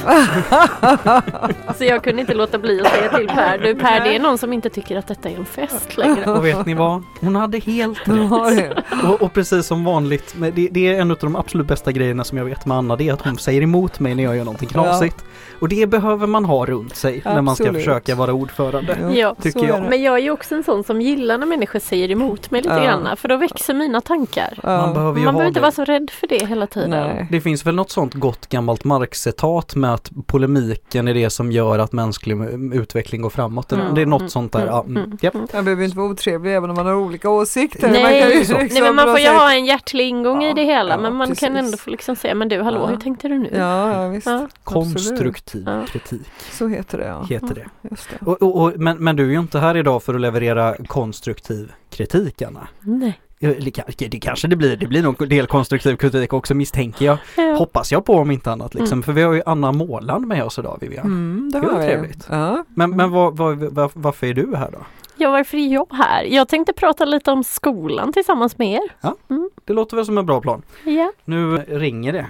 Så jag kunde inte låta bli att säga till Per, du Per det är någon som inte tycker att detta är en fest längre. Och vet ni vad? Hon hade helt Ja, rätt. Och, och precis som vanligt, det, det är en av de absolut bästa grejerna som jag vet med Anna, det är att hon säger emot mig när jag gör någonting knasigt. Och det behöver man ha runt sig när man ska Absolut. försöka vara ordförande. Ja, tycker jag. Men jag är ju också en sån som gillar när människor säger emot mig lite Ja. grann för då växer mina tankar. Man Ja. behöver ju Man behöver inte det. vara så rädd för det hela tiden. Nej. Det finns väl något sånt gott gammalt Marx-citat med att polemiken är det som gör att mänsklig utveckling går framåt. Mm, Det är något mm, sånt där. mm, Ja, mm, japp. mm. Man behöver inte vara otrevlig även om man har olika åsikter. Man kan Nej, ju så. liksom Nej men man får ju ha en hjärtlig ingång i Ja, det hela ja, men man kan precis. ändå få liksom säga men du hallå Ja. hur tänkte du nu? Ja, ja visst. Ja. Konstruktiv Ja. kritik Så heter det ja. heter det. Just det. Och, och, och, men, men du är ju inte här idag för att leverera konstruktiv kritik Anna. Nej. Det kanske det blir, det blir nog en del konstruktiv kritik också misstänker jag. Ja. Hoppas jag på om inte annat liksom. Mm. För vi har ju Anna Måland med oss idag Vivian. Mm, det Det var trevligt. Ja. Men, men vad, vad, vad, varför är du här då? ja varför är jag här? Jag tänkte prata lite om skolan tillsammans med er. Det låter väl som en bra plan. Ja. Nu ringer det.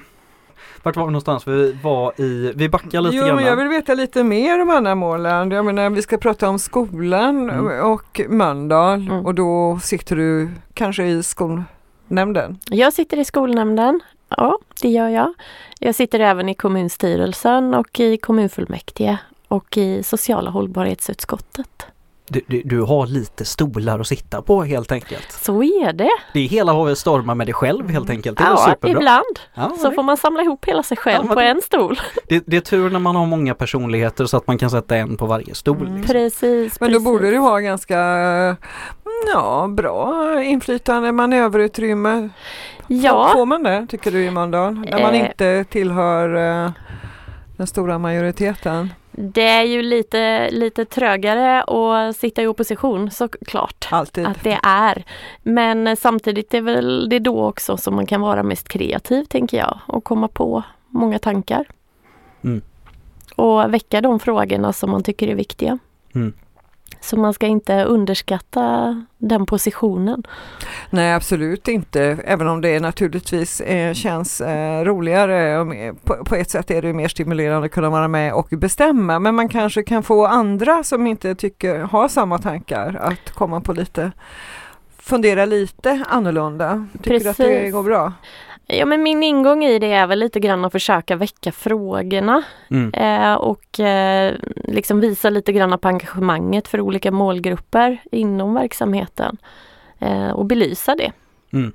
Vart var vi någonstans? Vi var i, vi backar lite Jo, grann. men jag vill veta lite mer om Anna Måland. Jag menar, vi ska prata om skolan Mm. och Mölndal Mm. och då sitter du kanske i skolnämnden. Jag sitter i skolnämnden. Ja, det gör jag. Jag sitter även i kommunstyrelsen och i kommunfullmäktige och i sociala hållbarhetsutskottet. Du, du, du har lite stolar att sitta på helt enkelt. Så är det. Det är hela havet stormar med dig själv helt enkelt. Det Ja, superbra. ibland Ja, så det, får man samla ihop hela sig själv Ja, på det- en stol. det, det är tur när man har många personligheter så att man kan sätta en på varje stol. Mm. Liksom. Precis. Men då precis. borde du ha ganska ja, bra inflytande, manöverutrymme. Ja, Får man det tycker du i Mölndal? När man Eh. inte tillhör eh, den stora majoriteten? Det är ju lite, lite trögare att sitta i opposition såklart. Alltid. Att det är. Men samtidigt är väl det då också som man kan vara mest kreativ tänker jag och komma på många tankar. Mm. Och väcka de frågorna som man tycker är viktiga. Mm. Så man ska inte underskatta den positionen. Nej absolut inte, även om det naturligtvis eh, känns eh, roligare. På, ett sätt är det mer stimulerande att kunna vara med och bestämma men man kanske kan få andra som inte tycker, har samma tankar att komma på lite fundera lite annorlunda. Tycker du att det Precis. går bra? Ja men min ingång i det är väl lite grann att försöka väcka frågorna Mm. eh, och eh, liksom visa lite grann på engagemanget för olika målgrupper inom verksamheten eh, och belysa det. Mm.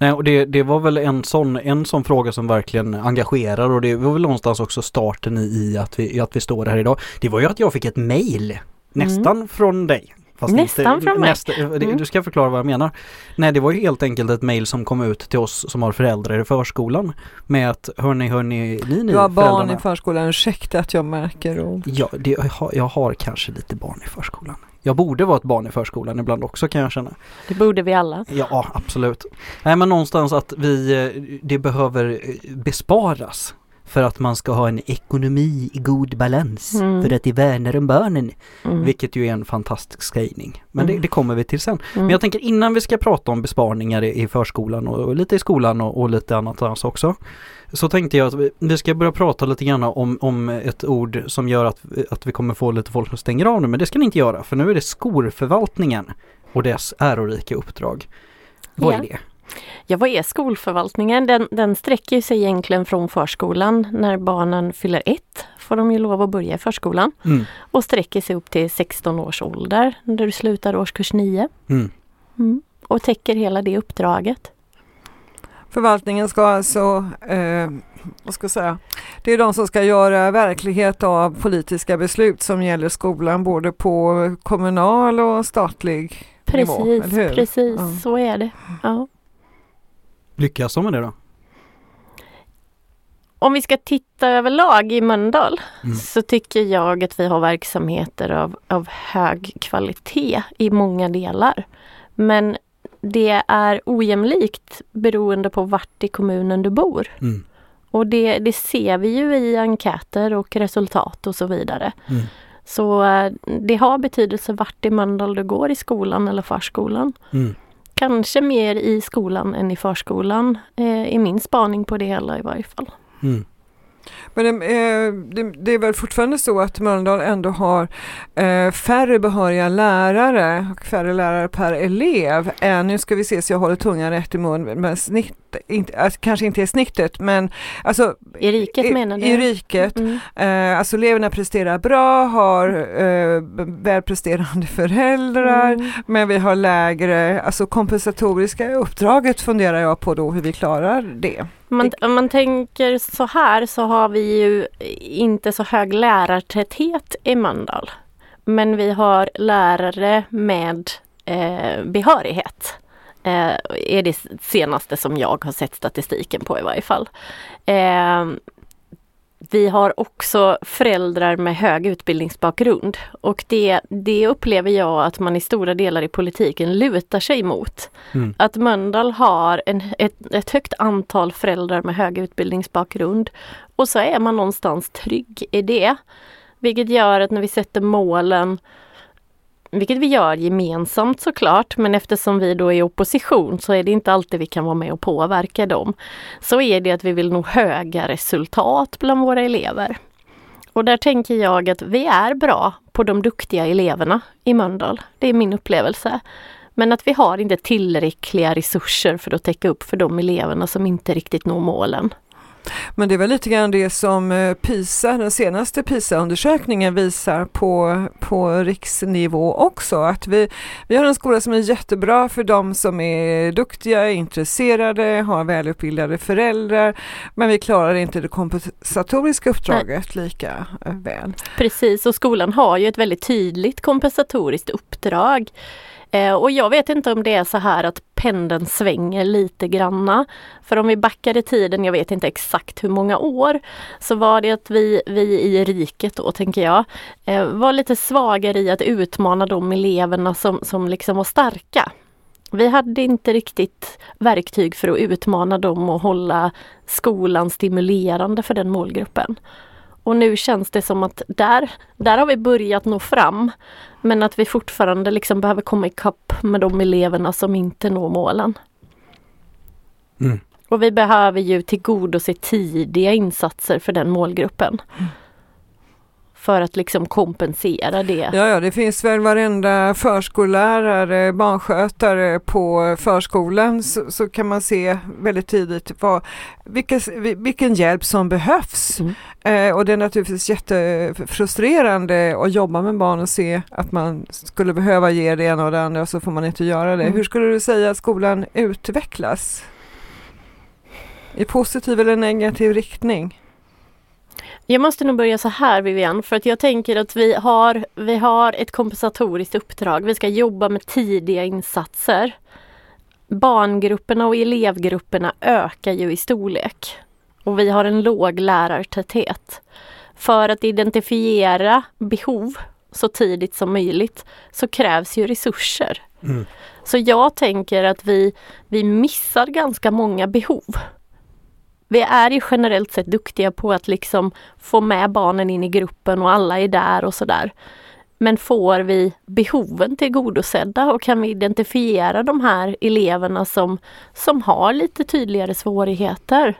Nej, och det, det var väl en sån, en sån fråga som verkligen engagerar och det var väl någonstans också starten i, i att, vi, i att vi står här idag. Det var ju att jag fick ett mail nästan från dig. Fast. Nästan från mig. nästa, det- Mm. Du ska förklara vad jag menar. Nej, det var ju helt enkelt ett mail som kom ut till oss som har föräldrar i förskolan med att hörni, hörni, ni, ni Du har barn i förskolan, ursäkta att jag märker ord. Ja, det, jag, har, jag har kanske lite barn i förskolan. Jag borde vara ett barn i förskolan ibland också kan jag känna. Det borde vi alla. Ja, absolut. Nej, men någonstans att vi, eh, det behöver eh, besparas för att man ska ha en ekonomi i god balans. Mm. För att det värnar om barnen. Mm. Vilket ju är en fantastisk skrivning. Men det, Mm. det kommer vi till sen. Mm. Men jag tänker innan vi ska prata om besparingar i, i förskolan och, och lite i skolan och, och lite annat också. Så tänkte jag att vi, vi ska börja prata lite grann om, om ett ord som gör att, att vi kommer få lite folk som stänger av nu. Men det ska ni inte göra för nu är det skolförvaltningen och dess ärorika uppdrag. Vad Ja. är det? Ja, vad är skolförvaltningen? Den, den sträcker sig egentligen från förskolan. När barnen fyller ett får de ju lov att börja i förskolan Mm. och sträcker sig upp till 16 års ålder när du slutar årskurs 9. Mm. Mm. Och täcker hela det uppdraget. Förvaltningen ska alltså, eh, vad ska jag säga, det är de som ska göra verklighet av politiska beslut som gäller skolan både på kommunal och statlig nivå. Precis, hur? precis Ja. så är det. Ja. Lyckas de med det då? Om vi ska titta överlag i Mölndal Mm. så tycker jag att vi har verksamheter av, av hög kvalitet i många delar. Men det är ojämlikt beroende på vart i kommunen du bor. Mm. Och det, det ser vi ju i enkäter och resultat och så vidare. Mm. Så eh, det har betydelse vart i Mölndal du går i skolan eller förskolan. Mm. Kanske mer i skolan än i förskolan, eh, är min spaning på det hela i varje fall. Mm. Men eh, det, det, är väl fortfarande så att Mölndal ändå har eh, färre behöriga lärare och färre lärare per elev än, nu ska vi se så jag håller tungan rätt i mun, men snitt, inte, alltså, kanske inte är snittet men alltså I riket i, menar du? I riket, mm. eh, alltså eleverna presterar bra, har eh, välpresterande föräldrar mm. men vi har lägre, alltså kompensatoriska uppdraget funderar jag på då hur vi klarar det. Man, om man tänker så här så har vi ju inte så hög lärartäthet i Mölndal. Men vi har lärare med eh, behörighet. Eh, är det senaste som jag har sett statistiken på i varje fall. Eh, vi har också föräldrar med hög utbildningsbakgrund och det, det upplever jag att man i stora delar i politiken lutar sig mot. Mm. Att Mölndal har en, ett, ett högt antal föräldrar med hög utbildningsbakgrund och så är man någonstans trygg i det. Vilket gör att när vi sätter målen vilket vi gör gemensamt såklart, men eftersom vi då är i opposition så är det inte alltid vi kan vara med och påverka dem. Så är det att vi vill nå höga resultat bland våra elever. Och där tänker jag att vi är bra på de duktiga eleverna i Mölndal. Det är min upplevelse. Men att vi har inte tillräckliga resurser för att täcka upp för de eleverna som inte riktigt når målen. Men det var lite grann det som eh, PISA, den senaste PISA-undersökningen visar på, på riksnivå också. Att vi, vi har en skola som är jättebra för de som är duktiga, intresserade, har välutbildade föräldrar. Men vi klarar inte det kompensatoriska uppdraget Nej. lika eh, väl. Precis, och skolan har ju ett väldigt tydligt kompensatoriskt uppdrag. Eh, och jag vet inte om det är så här att pendeln svänger lite granna. För om vi backar i tiden, jag vet inte exakt hur många år, så var det att vi, vi i riket då tänker jag, eh, var lite svagare i att utmana de eleverna som, som liksom var starka. Vi hade inte riktigt verktyg för att utmana dem och hålla skolan stimulerande för den målgruppen. Och nu känns det som att där, där har vi börjat nå fram. Men att vi fortfarande liksom behöver komma ikapp med de eleverna som inte når målen. Mm. Och vi behöver ju tillgodose tidiga insatser för den målgruppen. Mm för att liksom kompensera det. Ja, ja, det finns väl varenda förskollärare, barnskötare på förskolan så, så kan man se väldigt tidigt vad, vilka, vilken hjälp som behövs. Mm. Eh, och det är naturligtvis jättefrustrerande att jobba med barn och se att man skulle behöva ge det ena och det andra och så får man inte göra det. Mm. Hur skulle du säga att skolan utvecklas? I positiv eller negativ riktning? Jag måste nog börja så här Vivian, för att jag tänker att vi har, vi har ett kompensatoriskt uppdrag. Vi ska jobba med tidiga insatser. Barngrupperna och elevgrupperna ökar ju i storlek och vi har en låg lärartäthet. För att identifiera behov så tidigt som möjligt så krävs ju resurser. Mm. Så jag tänker att vi, vi missar ganska många behov vi är ju generellt sett duktiga på att liksom få med barnen in i gruppen och alla är där och sådär. Men får vi behoven tillgodosedda och kan vi identifiera de här eleverna som, som har lite tydligare svårigheter?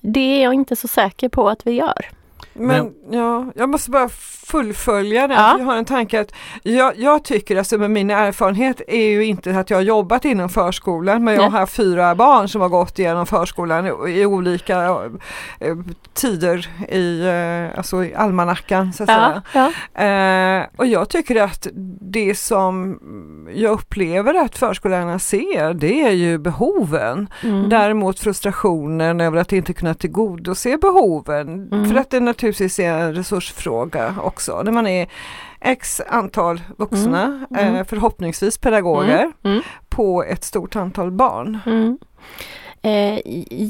Det är jag inte så säker på att vi gör. Men ja, jag måste bara fullfölja den. Ja. Jag har en tanke att jag, jag, tycker, alltså med min erfarenhet är ju inte att jag har jobbat inom förskolan men jag har haft fyra barn som har gått igenom förskolan i, i olika eh, tider i, eh, alltså i almanackan så att ja. säga. Ja. Eh, och jag tycker att det som jag upplever att förskollärarna ser det är ju behoven. Mm. Däremot frustrationen över att inte kunna tillgodose behoven. Mm. För att det naturligtvis är en resursfråga också. När man är x antal vuxna, mm. Mm. Förhoppningsvis pedagoger, mm. mm. på ett stort antal barn. Eh,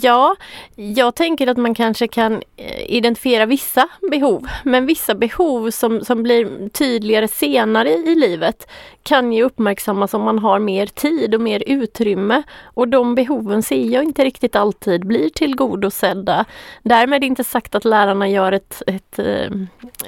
ja, jag tänker att man kanske kan eh, identifiera vissa behov, men vissa behov som, som blir tydligare senare i livet kan ju uppmärksammas om man har mer tid och mer utrymme. Och de behoven ser jag inte riktigt alltid blir tillgodosedda. Därmed inte sagt att lärarna gör ett, ett eh,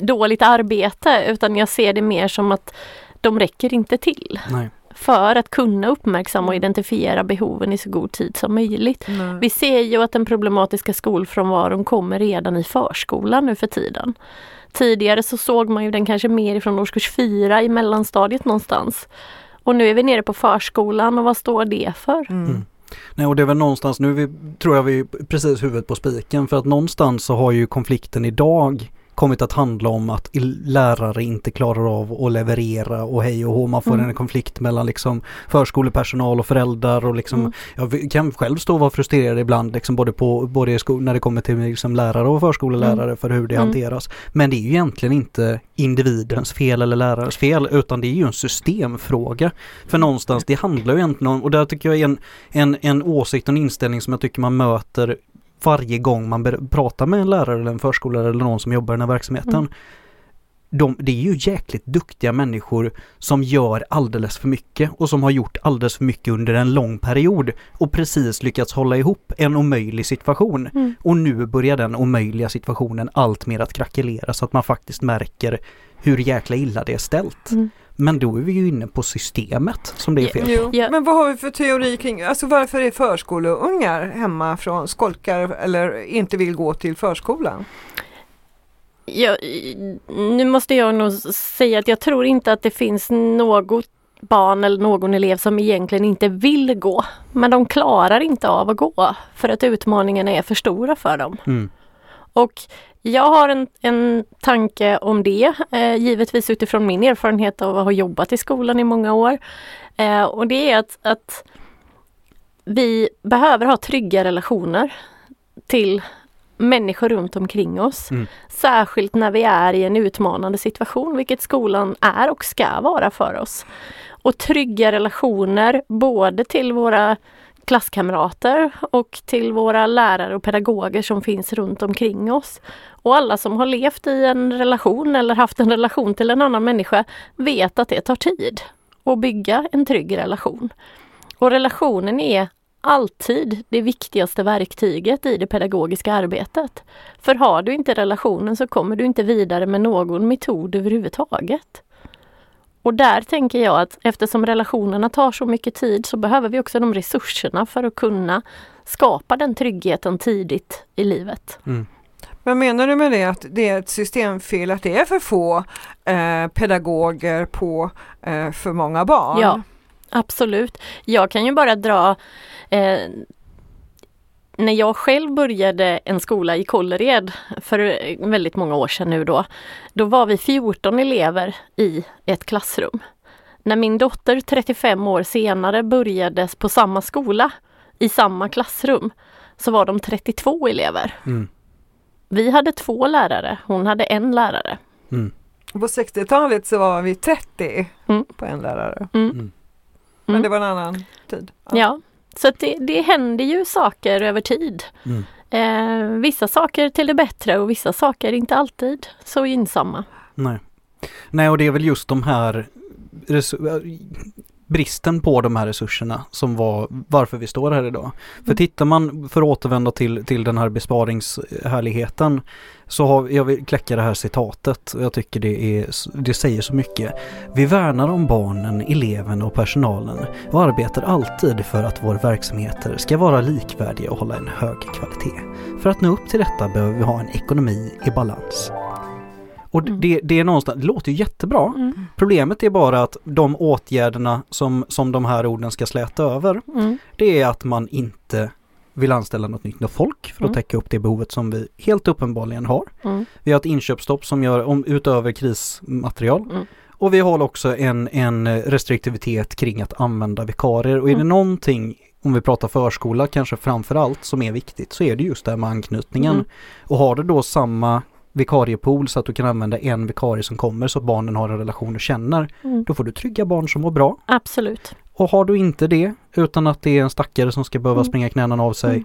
dåligt arbete, utan jag ser det mer som att de räcker inte till. Nej för att kunna uppmärksamma och Mm. identifiera behoven i så god tid som möjligt. Nej. Vi ser ju att den problematiska skolfrånvaron kommer redan i förskolan nu för tiden. Tidigare så såg man ju den kanske mer ifrån årskurs 4 i mellanstadiet någonstans. Och nu är vi nere på förskolan och vad står det för? Mm. Mm. Nej och det är väl någonstans, nu är vi, tror jag vi är precis huvudet på spiken för att någonstans så har ju konflikten idag kommit att handla om att lärare inte klarar av att leverera och hej och hå. Man får Mm. en konflikt mellan liksom förskolepersonal och föräldrar och liksom Mm. Jag kan själv stå och vara frustrerad ibland liksom både, på, både när det kommer till liksom lärare och förskolelärare för hur det Mm. hanteras. Men det är ju egentligen inte individens fel eller lärarens fel utan det är ju en systemfråga. För någonstans, det handlar ju egentligen om, och där tycker jag är en, en, en åsikt och en inställning som jag tycker man möter varje gång man pratar med en lärare eller en förskollärare eller någon som jobbar i den här verksamheten. Mm. De, det är ju jäkligt duktiga människor som gör alldeles för mycket och som har gjort alldeles för mycket under en lång period och precis lyckats hålla ihop en omöjlig situation. Mm. Och nu börjar den omöjliga situationen allt mer att krackelera så att man faktiskt märker hur jäkla illa det är ställt. Mm. Men då är vi ju inne på systemet som det är fel på. Jo, Ja. men vad har vi för teori kring, alltså varför är förskoleungar hemma från skolkar eller inte vill gå till förskolan? Jag, nu måste jag nog säga att jag tror inte att det finns något barn eller någon elev som egentligen inte vill gå. Men de klarar inte av att gå för att utmaningarna är för stora för dem. Mm. Och jag har en, en tanke om det, eh, givetvis utifrån min erfarenhet av att ha jobbat i skolan i många år. Eh, och det är att, att vi behöver ha trygga relationer till människor runt omkring oss. Mm. Särskilt när vi är i en utmanande situation, vilket skolan är och ska vara för oss. Och trygga relationer både till våra klasskamrater och till våra lärare och pedagoger som finns runt omkring oss. Och alla som har levt i en relation eller haft en relation till en annan människa vet att det tar tid att bygga en trygg relation. Och relationen är alltid det viktigaste verktyget i det pedagogiska arbetet. För har du inte relationen så kommer du inte vidare med någon metod överhuvudtaget. Och där tänker jag att eftersom relationerna tar så mycket tid så behöver vi också de resurserna för att kunna skapa den tryggheten tidigt i livet. Mm. Men menar du med det att det är ett systemfel att det är för få eh, pedagoger på eh, för många barn? Ja, absolut. Jag kan ju bara dra eh, när jag själv började en skola i Kållered för väldigt många år sedan nu då, då var vi 14 elever i ett klassrum. När min dotter 35 år senare började på samma skola i samma klassrum så var de 32 elever. Mm. Vi hade två lärare, hon hade en lärare. Mm. På 60-talet så var vi 30 Mm. på en lärare. Mm. Mm. Men Mm. det var en annan tid. Ja, så det, det händer ju saker över tid. Mm. Eh, vissa saker till det bättre och vissa saker inte alltid så gynnsamma. Nej. Nej och det är väl just de här bristen på de här resurserna som var varför vi står här idag. För Mm. tittar man, för att återvända till, till den här besparingshärligheten så har jag vill kläcka det här citatet och jag tycker det, är, det säger så mycket. Vi värnar om barnen, eleverna och personalen och arbetar alltid för att våra verksamheter ska vara likvärdiga och hålla en hög kvalitet. För att nå upp till detta behöver vi ha en ekonomi i balans. Och Mm. det, det är någonstans, det låter ju jättebra. Mm. Problemet är bara att de åtgärderna som, som de här orden ska släta över, Mm. det är att man inte vill anställa något nytt folk för att Mm. täcka upp det behovet som vi helt uppenbarligen har. Mm. Vi har ett inköpsstopp som gör om utöver krismaterial. Mm. Och vi har också en, en restriktivitet kring att använda vikarier. Och är det någonting, om vi pratar förskola kanske framför allt, som är viktigt så är det just det här med anknytningen. Mm. Och har du då samma vikariepool så att du kan använda en vikarie som kommer så att barnen har en relation och känner, Mm. då får du trygga barn som mår bra. Absolut. Och har du inte det, utan att det är en stackare som ska behöva Mm. springa knäna av sig,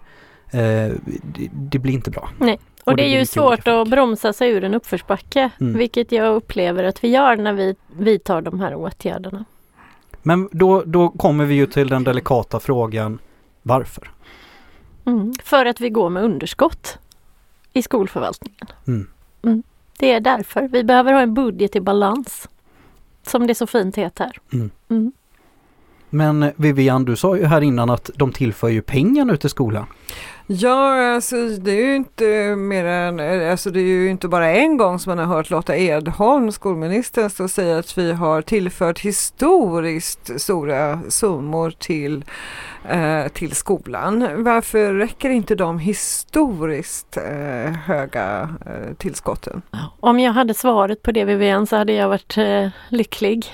eh, det, det blir inte bra. Och, Och det det är ju svårt att bromsa sig ur en uppförsbacke, Mm. vilket jag upplever att vi gör när vi vidtar de här åtgärderna. Men då, då kommer vi ju till den delikata frågan, varför? Mm. För att vi går med underskott i skolförvaltningen. Mm. Det är därför. Vi behöver ha en budget i balans. Som det så fint heter. Mm. Men Vivian, du sa ju här innan att de tillför ju pengar nu till skolan. Ja, alltså det är ju inte mer än, alltså det är ju inte bara en gång som man har hört Lotta Edholm, skolministern, stå och säga att vi har tillfört historiskt stora summor till, eh, till skolan. Varför räcker inte de historiskt eh, höga eh, tillskotten? Om jag hade svaret på det Vivian så hade jag varit eh, lycklig.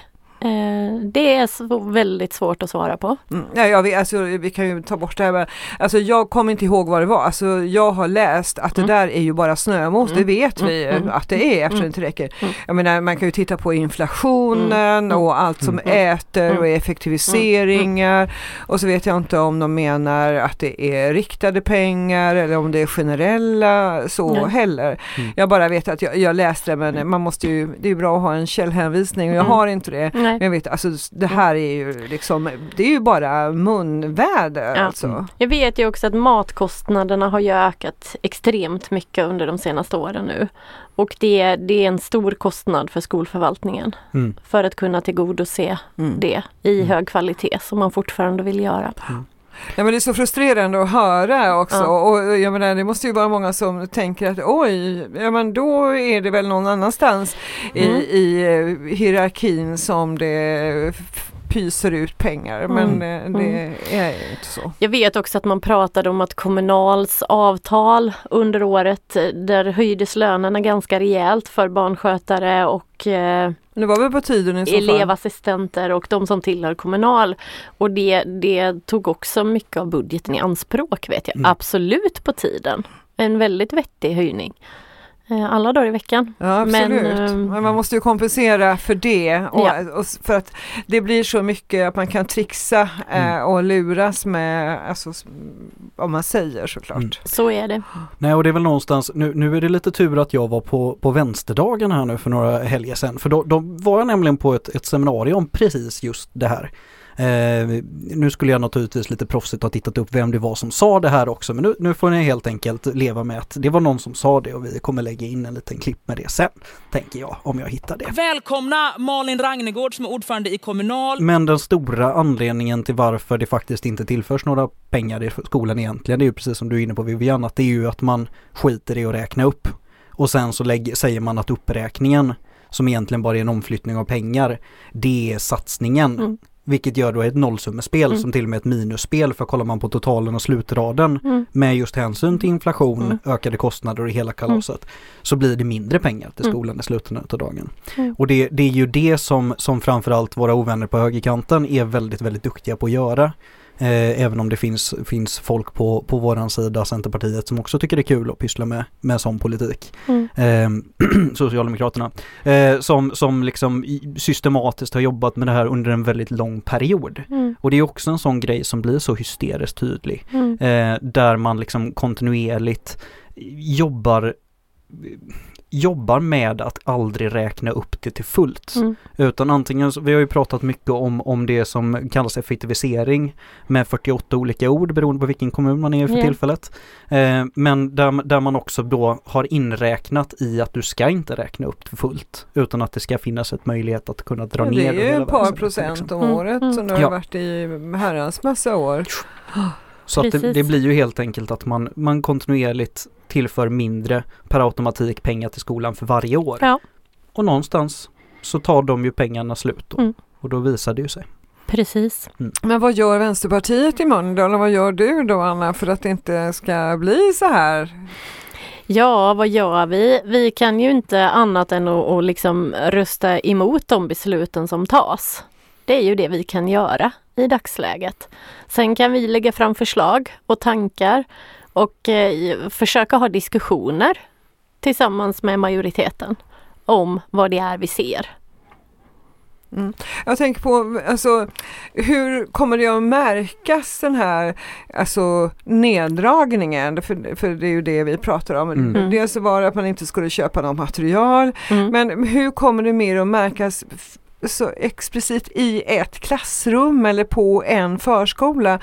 Eh, det är så väldigt svårt att svara på. Mm, ja, jag vet, alltså, vi kan ju ta bort det här med, alltså jag kommer inte ihåg vad det var, alltså jag har läst att Mm. det där är ju bara snömos, Mm. det vet vi Mm, mm, att det är eftersom mm, det inte räcker. mm. Jag menar man kan ju titta på inflationen och allt som mm, äter och effektiviseringar och så vet jag inte om de menar att det är riktade pengar eller om det är generella så heller. Mm. Jag bara vet att jag, jag läste det men man måste ju, det är ju bra att ha en källhänvisning och jag Mm. har inte det. Nej. Men jag vet, alltså det här är ju liksom, det är ju bara munväder Ja. alltså. Mm. Jag vet ju också att matkostnaderna har ju ökat extremt mycket under de senaste åren nu. Och det, det är en stor kostnad för skolförvaltningen Mm. för att kunna tillgodose Mm. det i Mm. hög kvalitet som man fortfarande vill göra. Ja men det är så frustrerande att höra också Ja. och jag menar det måste ju vara många som tänker att oj, ja men då är det väl någon annanstans Mm. i, i eh, hierarkin som det pyser ut pengar men Mm. eh, det är inte så. Jag vet också att man pratade om att Kommunals avtal under året, eh, där höjdes lönerna ganska rejält för barnskötare och eh, Men det var väl på tiden i så elevassistenter och de som tillhör Kommunal. Och det, det tog också mycket av budgeten i anspråk vet jag. Mm. Absolut på tiden. En väldigt vettig höjning. Eh, Alla dagar i veckan. Ja absolut, Men, men, ehm, man måste ju kompensera för det och, Ja. och för att det blir så mycket att man kan trixa eh, Mm. och luras med, alltså, vad man säger såklart. Mm. Så är det. Nej och det är väl någonstans, nu, nu är det lite tur att jag var på, på vänsterdagen här nu för några helger sedan. För då, då var jag nämligen på ett, ett seminarium om precis just det här. Eh, nu skulle jag naturligtvis lite proffsigt ha tittat upp vem det var som sa det här också men nu, nu får ni helt enkelt leva med att det var någon som sa det och vi kommer lägga in en liten klipp med det sen. Tänker jag om jag hittar det. Välkomna Malin Ragnegård som är ordförande i Kommunal. Men den stora anledningen till varför det faktiskt inte tillförs några pengar i skolan egentligen, det är ju precis som du är inne på Vivian, att det är ju att man skiter i att räkna upp. Och sen så lägger, säger man att uppräkningen, som egentligen bara är en omflyttning av pengar, det är satsningen. Mm. Vilket gör då ett nollsummespel Mm. som till och med ett minusspel för kollar man på totalen och slutraden Mm. med just hänsyn till inflation, Mm. ökade kostnader och hela kalaset så blir det mindre pengar till Mm. skolan i slutet av dagen. Mm. Och det, det är ju det som, som framförallt våra ovänner på högerkanten är väldigt, väldigt duktiga på att göra. Eh, även om det finns, finns folk på, på våran sida, Centerpartiet, som också tycker det är kul att pyssla med, med sån politik. Mm. Eh, Socialdemokraterna. Eh, som, som liksom systematiskt har jobbat med det här under en väldigt lång period. Mm. Och det är också en sån grej som blir så hysteriskt tydlig. Mm. Eh, där man liksom kontinuerligt jobbar jobbar med att aldrig räkna upp det till fullt. Mm. Utan antingen, vi har ju pratat mycket om, om det som kallas effektivisering med 48 olika ord beroende på vilken kommun man är i för Ja. tillfället. Eh, men där, där man också då har inräknat i att du ska inte räkna upp det fullt utan att det ska finnas ett möjlighet att kunna dra Ja, ner det är ju ett par verksamheten, procent liksom. om Mm, året mm. som det har Ja. varit i herrans massa år. Så att det, det blir ju helt enkelt att man, man kontinuerligt tillför mindre per automatik pengar till skolan för varje år. Ja. Och någonstans så tar de ju pengarna slut då. Mm. Och då visar det ju sig. Precis. Men vad gör Vänsterpartiet i Mölndal och vad gör du då Anna för att det inte ska bli så här? Ja, vad gör vi? Vi kan ju inte annat än att, att liksom rösta emot de besluten som tas. Det är ju det vi kan göra i dagsläget. Sen kan vi lägga fram förslag och tankar och eh, försöka ha diskussioner tillsammans med majoriteten om vad det är vi ser. Mm. Jag tänker på, alltså, hur kommer det att märkas den här alltså, neddragningen? För, för det är ju det vi pratar om. Mm. Dels så var det att man inte skulle köpa någon material, Mm. men hur kommer det mer att märkas så explicit i ett klassrum eller på en förskola?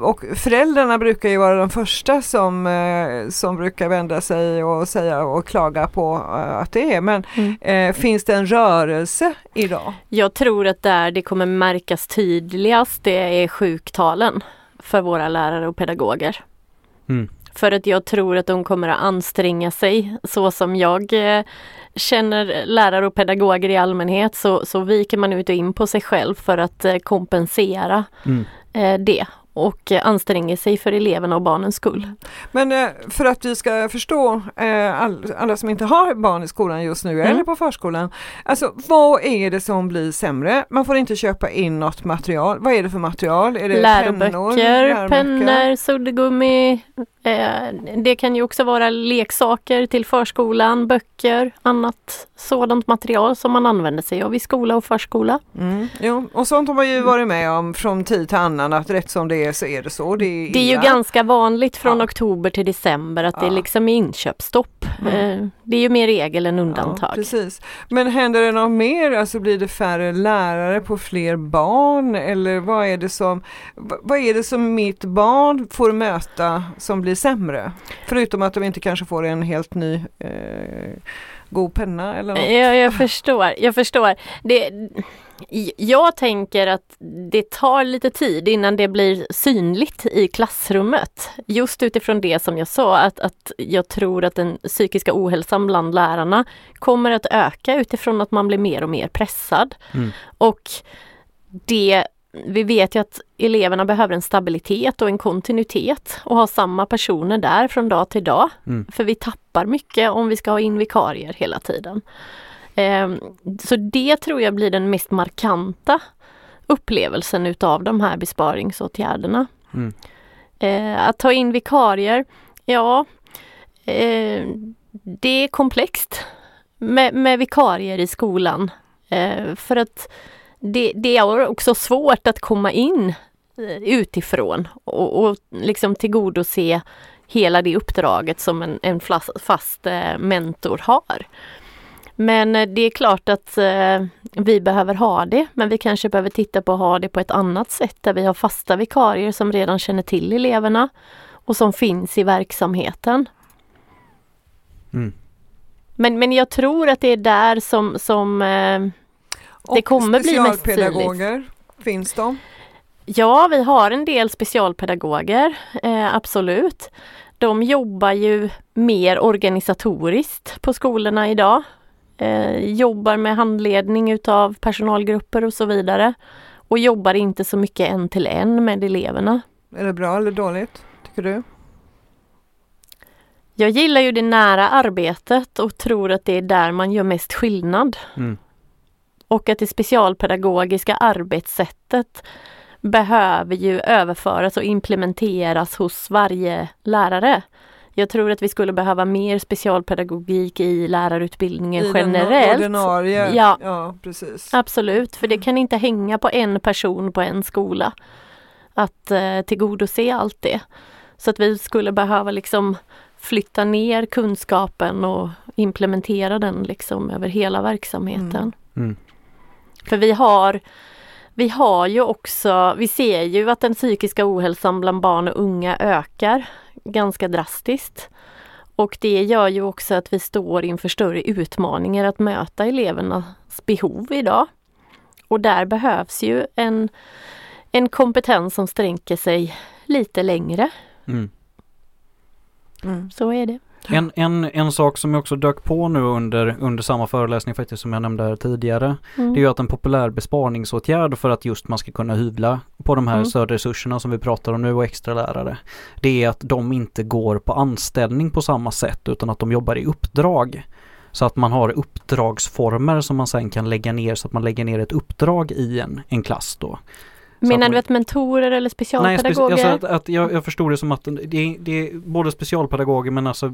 och föräldrarna brukar ju vara de första som, eh, som brukar vända sig och säga och klaga på eh, att det är. Men Mm. eh, finns det en rörelse idag? Jag tror att där det kommer märkas tydligast det är sjuktalen för våra lärare och pedagoger. Mm. För att jag tror att de kommer att anstränga sig så som jag eh, känner lärare och pedagoger i allmänhet så, så viker man ut och in på sig själv för att eh, kompensera Mm. eh, det och anstränger sig för eleverna och barnens skull. Men eh, för att vi ska förstå eh, all, alla som inte har barn i skolan just nu Mm. eller på förskolan. Alltså vad är det som blir sämre? Man får inte köpa in något material. Vad är det för material? Är det Läroböcker, pennor, läroböcker? pennor, suddgummi. Eh, det kan ju också vara leksaker till förskolan, böcker, annat sådant material som man använder sig av i skola och förskola. Mm, jo. Och sånt har man ju varit med om från tid till annan att rätt som det är så är det så. Det är, Det är ju ganska vanligt från Ja. oktober till december att det Ja. liksom är inköpsstopp. Mm. Eh, det är ju mer regel än Ja, undantag. precis. Men händer det något mer? Alltså blir det färre lärare på fler barn? Eller vad är det som, vad är det som mitt barn får möta som blir sämre? Förutom att de inte kanske får en helt ny eh, god penna eller något. Jag, jag förstår, jag förstår. Det, jag tänker att det tar lite tid innan det blir synligt i klassrummet. Just utifrån det som jag sa att, att jag tror att den psykiska ohälsan bland lärarna kommer att öka utifrån att man blir mer och mer pressad. Mm. Och det vi vet ju att eleverna behöver en stabilitet och en kontinuitet och ha samma personer där från dag till dag. Mm. För vi tappar mycket om vi ska ha in vikarier hela tiden. Ehm, Så det tror jag blir den mest markanta upplevelsen utav de här besparingsåtgärderna. Mm. Eh, Att ta in vikarier, ja, eh, det är komplext med, med vikarier i skolan. Eh, För att det, det är också svårt att komma in utifrån och, och liksom tillgodose hela det uppdraget som en, en fast, mentor har. Men eh, det är klart att eh, vi behöver ha det, men vi kanske behöver titta på att ha det på ett annat sätt där vi har fasta vikarier som redan känner till eleverna och som finns i verksamheten. Mm. Men, men jag tror att det är där som, som eh, Och kommer bli mest specialpedagoger, finns de? Ja, vi har en del specialpedagoger, eh, absolut. De jobbar ju mer organisatoriskt på skolorna idag. Eh, jobbar med handledning utav personalgrupper och så vidare. Och jobbar inte så mycket en till en med eleverna. Är det bra eller dåligt, tycker du? Jag gillar ju det nära arbetet och tror att det är där man gör mest skillnad. Mm. Och att det specialpedagogiska arbetssättet behöver ju överföras och implementeras hos varje lärare. Jag tror att vi skulle behöva mer specialpedagogik i lärarutbildningen I den generellt. ordinarie, Ja. ja precis. Absolut, för det kan inte hänga på en person på en skola att eh, tillgodose allt det. Så att vi skulle behöva liksom flytta ner kunskapen och implementera den liksom över hela verksamheten. Mm. Mm. För vi har vi har ju också, vi ser ju att den psykiska ohälsan bland barn och unga ökar ganska drastiskt. Och det gör ju också att vi står inför större utmaningar att möta elevernas behov idag. Och där behövs ju en, en kompetens som sträcker sig lite längre. Mm. Mm. Så är det. En, en, en sak som jag också dök på nu under, under samma föreläsning faktiskt som jag nämnde här tidigare. Mm. Det är ju att en populär besparingsåtgärd för att just man ska kunna hyvla på de här Mm. stödresurserna som vi pratar om nu och extra lärare. Det är att de inte går på anställning på samma sätt utan att de jobbar i uppdrag. Så att man har uppdragsformer som man sen kan lägga ner så att man lägger ner ett uppdrag i en, en klass då. Menar du att mentorer eller Nej, specialpedagoger? speci- alltså att, att jag, jag förstod det som att det är, det är både specialpedagoger men alltså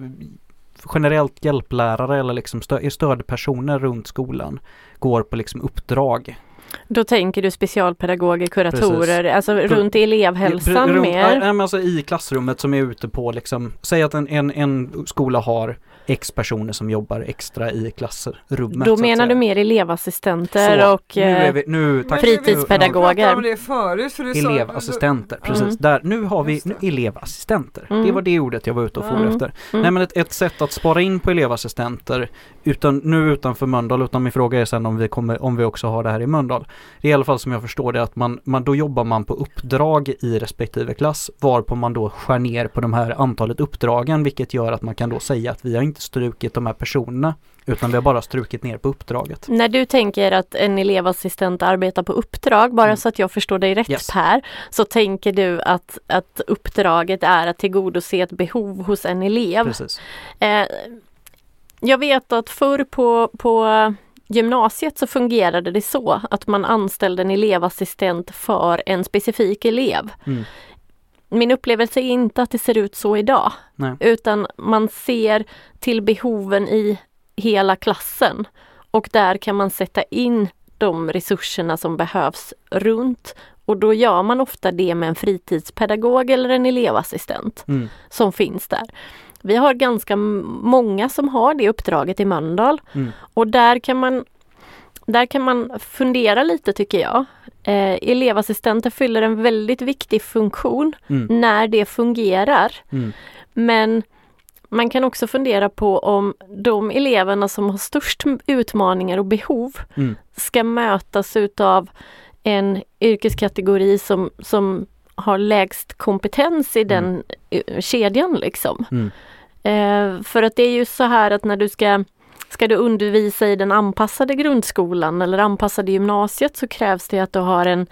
generellt hjälplärare eller liksom stö, stödpersoner runt skolan går på liksom uppdrag. Då tänker du specialpedagoger, kuratorer, alltså Runt- runt elevhälsan Runt- mer? ja, men alltså i klassrummet som är ute på liksom, säg att en, en, en skola har X personer som jobbar extra i klassrummet. Då menar du mer elevassistenter Så, och nu eh, vi, nu, tack, Fritidspedagoger. Om det förut. För du sa- Elevassistenter, precis. Mm. Där, nu har vi nu, elevassistenter. Mm. Det var det ordet jag var ute och for Mm. efter. Mm. Nej men ett, ett sätt att spara in på elevassistenter, utan, nu utanför Mölndal, utan min fråga är sen om vi, kommer, om vi också har det här i Mölndal. Det är i alla fall som jag förstår det att man, man, då jobbar man på uppdrag i respektive klass, varpå man då skär ner på de här antalet uppdragen, vilket gör att man kan då säga att vi har inte strukit de här personerna, utan vi har bara strukit ner på uppdraget. När du tänker att en elevassistent arbetar på uppdrag, bara Mm. så att jag förstår dig rätt Yes. Per, så tänker du att, att uppdraget är att tillgodose ett behov hos en elev. Precis. Eh, jag vet att förr på, på gymnasiet så fungerade det så att man anställde en elevassistent för en specifik elev. Mm. Min upplevelse är inte att det ser ut så idag, Nej. utan man ser till behoven i hela klassen och där kan man sätta in de resurserna som behövs runt och då gör man ofta det med en fritidspedagog eller en elevassistent Mm. som finns där. Vi har ganska många som har det uppdraget i Mölndal Mm. och där kan man där kan man fundera lite tycker jag. Eh, elevassistenter fyller en väldigt viktig funktion Mm. när det fungerar. Mm. Men man kan också fundera på om de eleverna som har störst utmaningar och behov Mm. ska mötas utav en yrkeskategori som, som har lägst kompetens i den eh, kedjan liksom. Mm. Eh, för att det är ju så här att när du ska Ska du undervisa i den anpassade grundskolan eller anpassade gymnasiet så krävs det att du har en,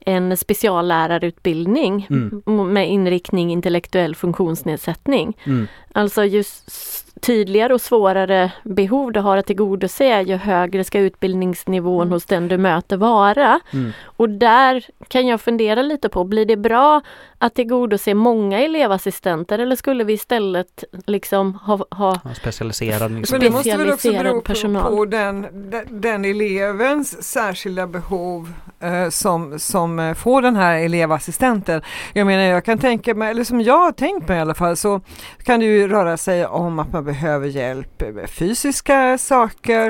en speciallärarutbildning Mm. med inriktning intellektuell funktionsnedsättning. Mm. Alltså ju s- tydligare och svårare behov du har att tillgodose ju högre ska utbildningsnivån hos den du möter vara. Mm. Och där kan jag fundera lite på, blir det bra att tillgodose många elevassistenter eller skulle vi istället liksom ha, ha Ja, Specialiserad liksom. Men det måste väl också bero på, personal. på den, den, den elevens särskilda behov eh, som, som eh, får den här elevassistenten. Jag menar jag kan tänka mig, eller som jag har tänkt mig i alla fall, så kan det ju röra sig om att man behöver hjälp med fysiska saker,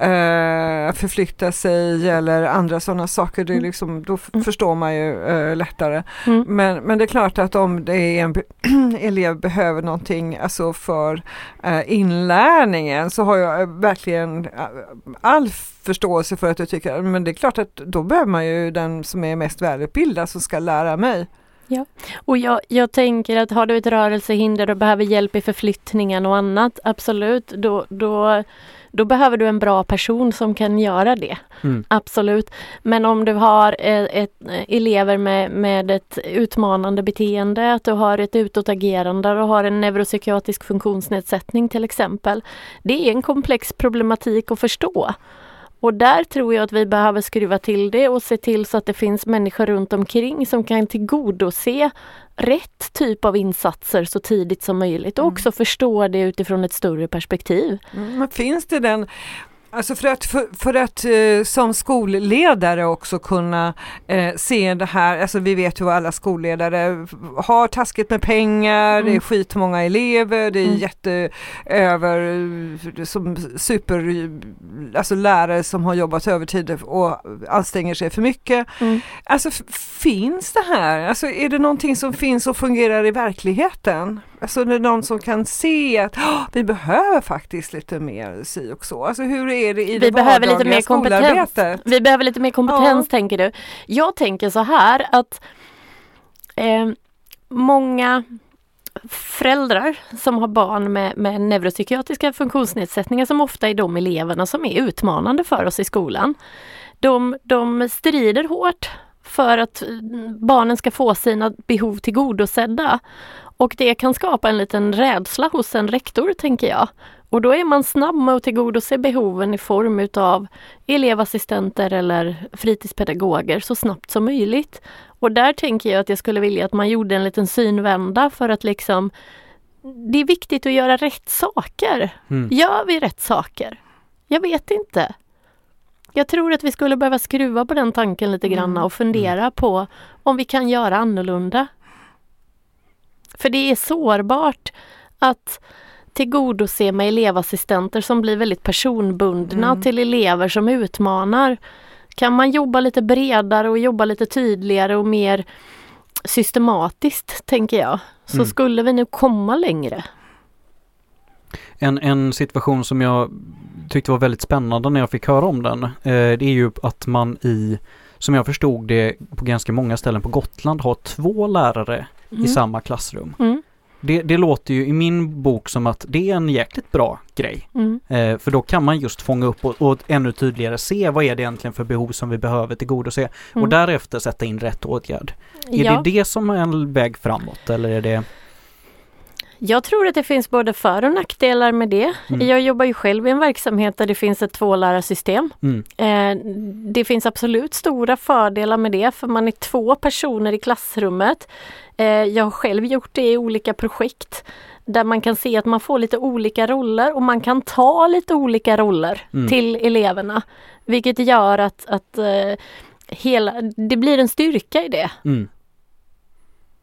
eh, förflytta sig eller andra sådana saker. Det är Mm. liksom, då Mm. förstår man ju eh, lättare. Mm. Men, men det är klart att om det är en elev behöver någonting alltså för eh, inlärningen så har jag verkligen all förståelse för att jag tycker men det är klart att då behöver man ju den som är mest välutbildad som ska lära mig. Och jag, jag tänker att har du ett rörelsehinder och behöver hjälp i förflyttningen och annat, absolut, då, då, då behöver du en bra person som kan göra det. Mm. Absolut. Men om du har eh, ett, eh, elever med, med ett utmanande beteende, att du har ett utåtagerande och har en neuropsykiatrisk funktionsnedsättning till exempel. Det är en komplex problematik att förstå. Och där tror jag att vi behöver skruva till det och se till så att det finns människor runt omkring som kan tillgodose rätt typ av insatser så tidigt som möjligt och Mm. också förstå det utifrån ett större perspektiv. Mm, Men finns det den Alltså för att, för, för att eh, som skolledare också kunna eh, se det här, alltså vi vet ju vad alla skolledare har taskigt med pengar, Mm. det är skitmånga elever, det är Mm. jätte över, eh, som super, alltså lärare som har jobbat övertid och anstränger sig för mycket. Mm. Alltså finns det här, alltså är det någonting som finns och fungerar i verkligheten? Alltså någon som kan se att "Åh, vi behöver faktiskt lite mer si och så. Alltså hur är det i Vi det behöver lite mer kompetens. Vi behöver lite mer kompetens Ja. tänker du. Jag tänker så här att eh, många föräldrar som har barn med, med neuropsykiatriska funktionsnedsättningar som ofta är de eleverna som är utmanande för oss i skolan. De, de strider hårt för att barnen ska få sina behov tillgodosedda. Och det kan skapa en liten rädsla hos en rektor tänker jag. Och då är man snabb med att tillgodose behoven i form utav elevassistenter eller fritidspedagoger så snabbt som möjligt. Och där tänker jag att jag skulle vilja att man gjorde en liten synvända för att liksom Det är viktigt att göra rätt saker. Mm. Gör vi rätt saker? Jag vet inte. Jag tror att vi skulle behöva skruva på den tanken lite grann Mm. och fundera på om vi kan göra annorlunda. För det är sårbart att tillgodose med elevassistenter som blir väldigt personbundna Mm. till elever som utmanar. Kan man jobba lite bredare och jobba lite tydligare och mer systematiskt, tänker jag, så Mm. skulle vi nu komma längre. En, en situation som jag tyckte var väldigt spännande när jag fick höra om den. Eh, det är ju att man i, som jag förstod det, på ganska många ställen på Gotland har två lärare Mm. i samma klassrum. Mm. Det, det låter ju i min bok som att det är en jäkligt bra grej. Mm. Eh, för då kan man just fånga upp och, och ännu tydligare se vad är det egentligen för behov som vi behöver tillgodose. Och Mm. därefter sätta in rätt åtgärd. Är Ja. det det som är en väg framåt eller är det? Jag tror att det finns både för och nackdelar med det. Mm. Jag jobbar ju själv i en verksamhet där det finns ett tvålärarsystem. Mm, Eh, det finns absolut stora fördelar med det för man är två personer i klassrummet. Eh, jag har själv gjort det i olika projekt där man kan se att man får lite olika roller och man kan ta lite olika roller Mm. till eleverna. Vilket gör att, att eh, hela, det blir en styrka i det. mm,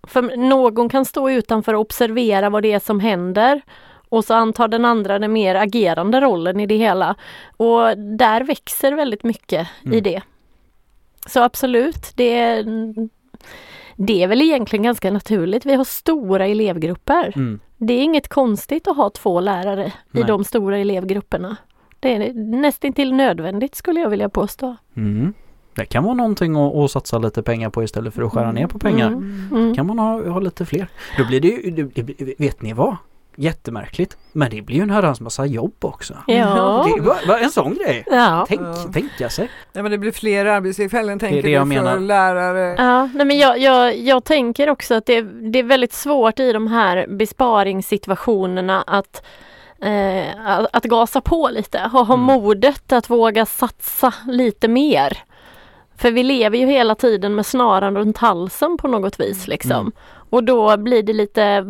För någon kan stå utanför och observera vad det är som händer och så antar den andra den mer agerande rollen i det hela. Och där växer väldigt mycket i Mm. det. Så absolut, det är, det är väl egentligen ganska naturligt. Vi har stora elevgrupper. mm. Det är inget konstigt att ha två lärare i Nej. de stora elevgrupperna. Det är nästintill nödvändigt skulle jag vilja påstå. Mm. Det kan vara någonting att, att satsa lite pengar på istället för att skära ner på pengar. Mm. Mm. kan man ha, ha lite fler. Då blir det ju, det, det, vet ni vad? Jättemärkligt. Men det blir ju en herrans massa jobb också. Ja. Det var, var en sån grej. Ja. Tänk, Ja. tänka sig. Ja, men det blir fler arbetstillfällen tänker det jag du för menar. lärare. Ja, nej men jag, jag, jag tänker också att det, det är väldigt svårt i de här besparingssituationerna att, eh, att, att gasa på lite, ha, ha Mm. modet att våga satsa lite mer. För vi lever ju hela tiden med snaran runt halsen på något vis liksom. Mm. Och då blir det lite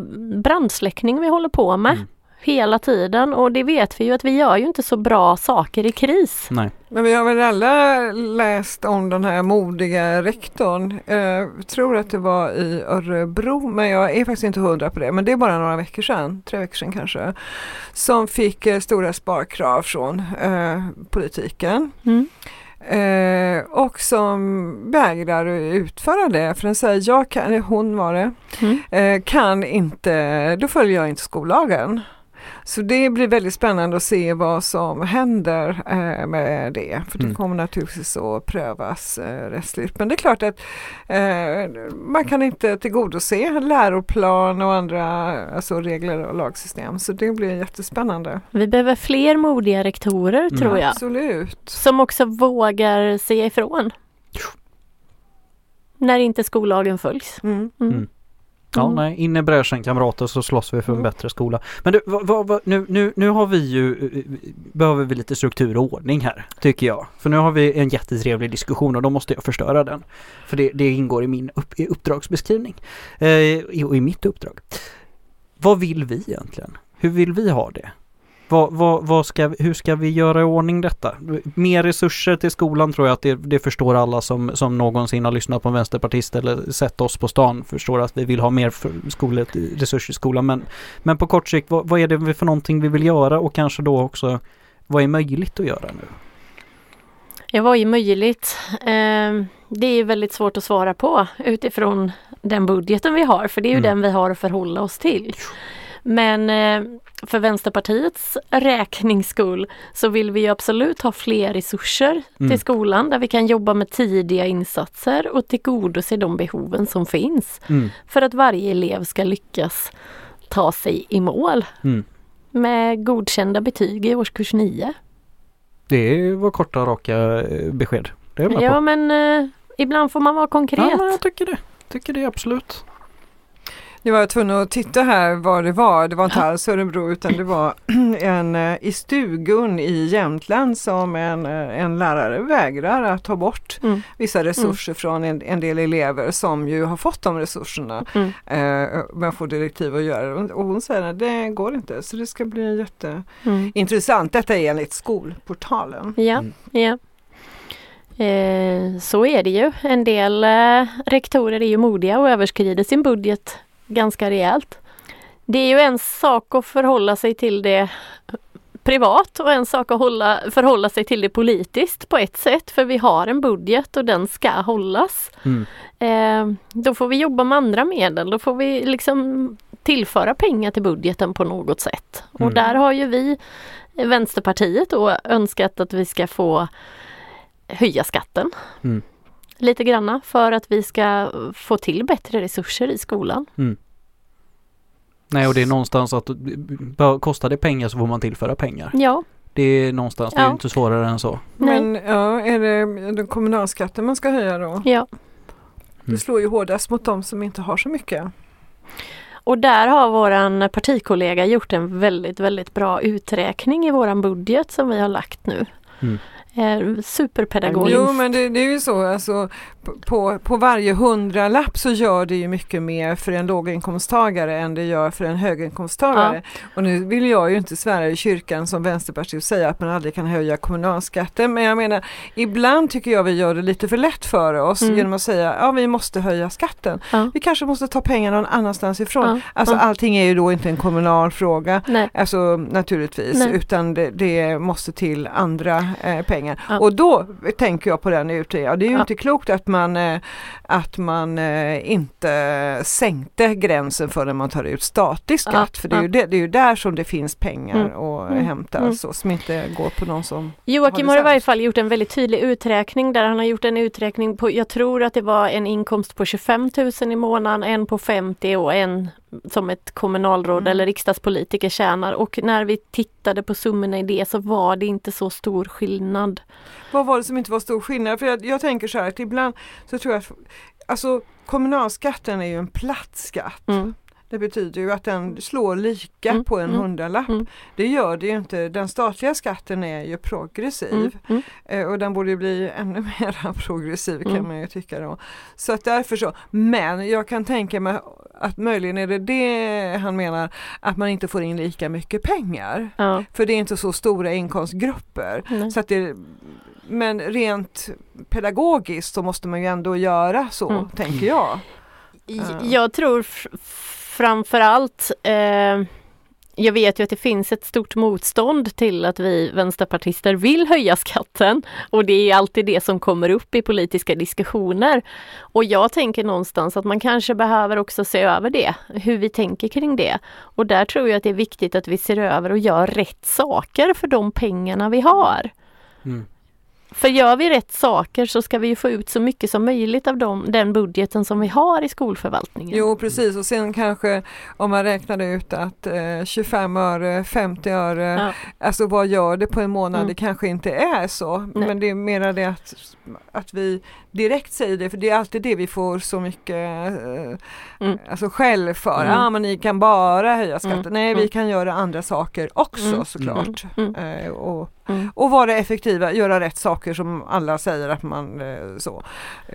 brandsläckning vi håller på med Mm. hela tiden och det vet vi ju att vi gör ju inte så bra saker i kris. Nej. Men vi har väl alla läst om den här modiga rektorn. Jag tror att det var i Örebro, men jag är faktiskt inte hundra på det. Men det är bara några veckor sedan, tre veckor sedan kanske. Som fick eh, stora sparkrav från eh, politiken. Mm. Eh, och som vägrar utföra det för den säger jag kan, hon var det, Mm. eh, kan inte, då följer jag inte skollagen. Så det blir väldigt spännande att se vad som händer eh, med det. För det Mm. kommer naturligtvis att prövas eh, rättsligt. Men det är klart att eh, man kan inte tillgodose läroplan och andra alltså regler och lagsystem. Så det blir jättespännande. Vi behöver fler modiga rektorer Mm. tror jag. Absolut. Som också vågar säga ifrån. När inte skollagen följs. Mm. Ja, Mm. nej, in i bräschen kamrater så slåss vi för en Mm. bättre skola. Men du, vad, vad, nu, nu, nu har vi ju, eh, behöver vi lite struktur och ordning här, tycker jag. För nu har vi en jättetrevlig diskussion och då måste jag förstöra den. För det, det ingår i min upp, i uppdragsbeskrivning. Eh, i- och i mitt uppdrag. Vad vill vi egentligen? Hur vill vi ha det? Vad, vad, vad ska, hur ska vi göra i ordning detta? Mer resurser till skolan tror jag att det, det förstår alla som, som någonsin har lyssnat på en vänsterpartist eller sett oss på stan förstår att vi vill ha mer skole, resurser i skolan. Men, men på kort sikt, vad, vad är det för någonting vi vill göra och kanske då också vad är möjligt att göra nu? Ja, vad är möjligt? Eh, det är väldigt svårt att svara på utifrån den budgeten vi har, för det är ju Mm. den vi har att förhålla oss till. Men eh, för Vänsterpartiets räknings skull så vill vi ju absolut ha fler resurser Mm. till skolan där vi kan jobba med tidiga insatser och tillgodose de behoven som finns Mm, för att varje elev ska lyckas ta sig i mål mm. med godkända betyg i årskurs 9. Det var korta raka eh, besked. Ja på. men eh, ibland får man vara konkret. Ja, jag tycker det. Tycker det absolut. Nu var jag tvungen att titta här vad det var. Det var inte alls Örebro utan det var en eh, i Stugun i Jämtland som en, eh, en lärare vägrar att ta bort Mm. vissa resurser från en, en del elever som ju har fått de resurserna. Mm. Eh, men får direktiv att göra det. Och hon säger att det går inte så det ska bli jätteintressant. Mm. Detta är enligt Skolportalen. Ja, Mm. ja. Eh, så är det ju. En del eh, rektorer är ju modiga och överskrider sin budget ganska rejält. Det är ju en sak att förhålla sig till det privat och en sak att hålla, förhålla sig till det politiskt på ett sätt för vi har en budget och den ska hållas. Mm. Eh, då får vi jobba med andra medel, då får vi liksom tillföra pengar till budgeten på något sätt. Och Mm. där har ju vi Vänsterpartiet då önskat att vi ska få höja skatten Mm. Lite granna för att vi ska få till bättre resurser i skolan. Nej och det är någonstans att kostar det pengar så får man tillföra pengar. Ja, Det är någonstans, det är Ja. inte svårare än så. nej. Men ja, är det den kommunalskatten man ska höja då? ja. Det slår ju hårdast mot de som inte har så mycket. Och där har våran partikollega gjort en väldigt, väldigt bra uträkning i våran budget som vi har lagt nu. Mm. Eh, superpedagogiskt. Jo men det, det är ju så alltså på, på varje hundralapp så gör det ju mycket mer för en låginkomsttagare än det gör för en höginkomsttagare. Och nu vill jag ju inte svära i kyrkan som vänsterparti och säga att man aldrig kan höja kommunalskatten men jag menar ibland tycker jag vi gör det lite för lätt för oss Mm. genom att säga ja vi måste höja skatten. Ja. Vi kanske måste ta pengar någon annanstans ifrån. Ja. Alltså Ja. allting är ju då inte en kommunal fråga. Nej. Alltså naturligtvis, Nej. utan det, det måste till andra eh, pengar. Ja. Och då tänker jag på den utredningen, ja, det är ju Ja. inte klokt att man, eh, att man eh, inte sänkte gränsen för när man tar ut statlig skatt. Ja. För det är, ju Ja. det, det är ju där som det finns pengar Mm. att Mm. hämta, Mm. så, som inte går på någon som... Joakim har har i varje fall gjort en väldigt tydlig uträkning där han har gjort en uträkning på, jag tror att det var en inkomst på 25 000 i månaden, en på 50 och en som ett kommunalråd Mm. eller riksdagspolitiker tjänar. Och när vi tittade på summorna i det så var det inte så stor skillnad. Vad var det som inte var stor skillnad? För jag, jag tänker så här att ibland så tror jag att alltså, kommunalskatten är ju en platt skatt. Mm. Det betyder ju att den slår lika Mm, på en mm, hundralapp. mm. Det gör det ju inte. Den statliga skatten är ju progressiv Mm. Mm. eh, och den borde bli ännu mer progressiv kan Mm. man ju tycka då. Så att därför så. Men jag kan tänka mig att möjligen är det det han menar att man inte får in lika mycket pengar. Ja. För det är inte så stora inkomstgrupper. Så att det, men rent pedagogiskt så måste man ju ändå göra så, Mm. tänker jag. Jag tror framförallt eh, jag vet ju att det finns ett stort motstånd till att vi vänsterpartister vill höja skatten och det är alltid det som kommer upp i politiska diskussioner. Och jag tänker någonstans att man kanske behöver också se över det, hur vi tänker kring det. Och där tror jag att det är viktigt att vi ser över och gör rätt saker för de pengarna vi har. Mm. För gör vi rätt saker så ska vi ju få ut så mycket som möjligt av dem, den budgeten som vi har i skolförvaltningen. Jo precis och sen kanske om man räknar ut att eh, 25 öre, 50 öre, Ja. alltså vad gör det på en månad? Mm. Det kanske inte är så. Nej. Men det är mera det att, att vi direkt säger det, för det är alltid det vi får så mycket eh, Mm. alltså skäll för. Mm. Ja men ni kan bara höja skatten. Mm. Nej vi Mm. kan göra andra saker också Mm. såklart. Mm. Eh, och, Mm. och vara effektiva, göra rätt saker som alla säger att man eh, så.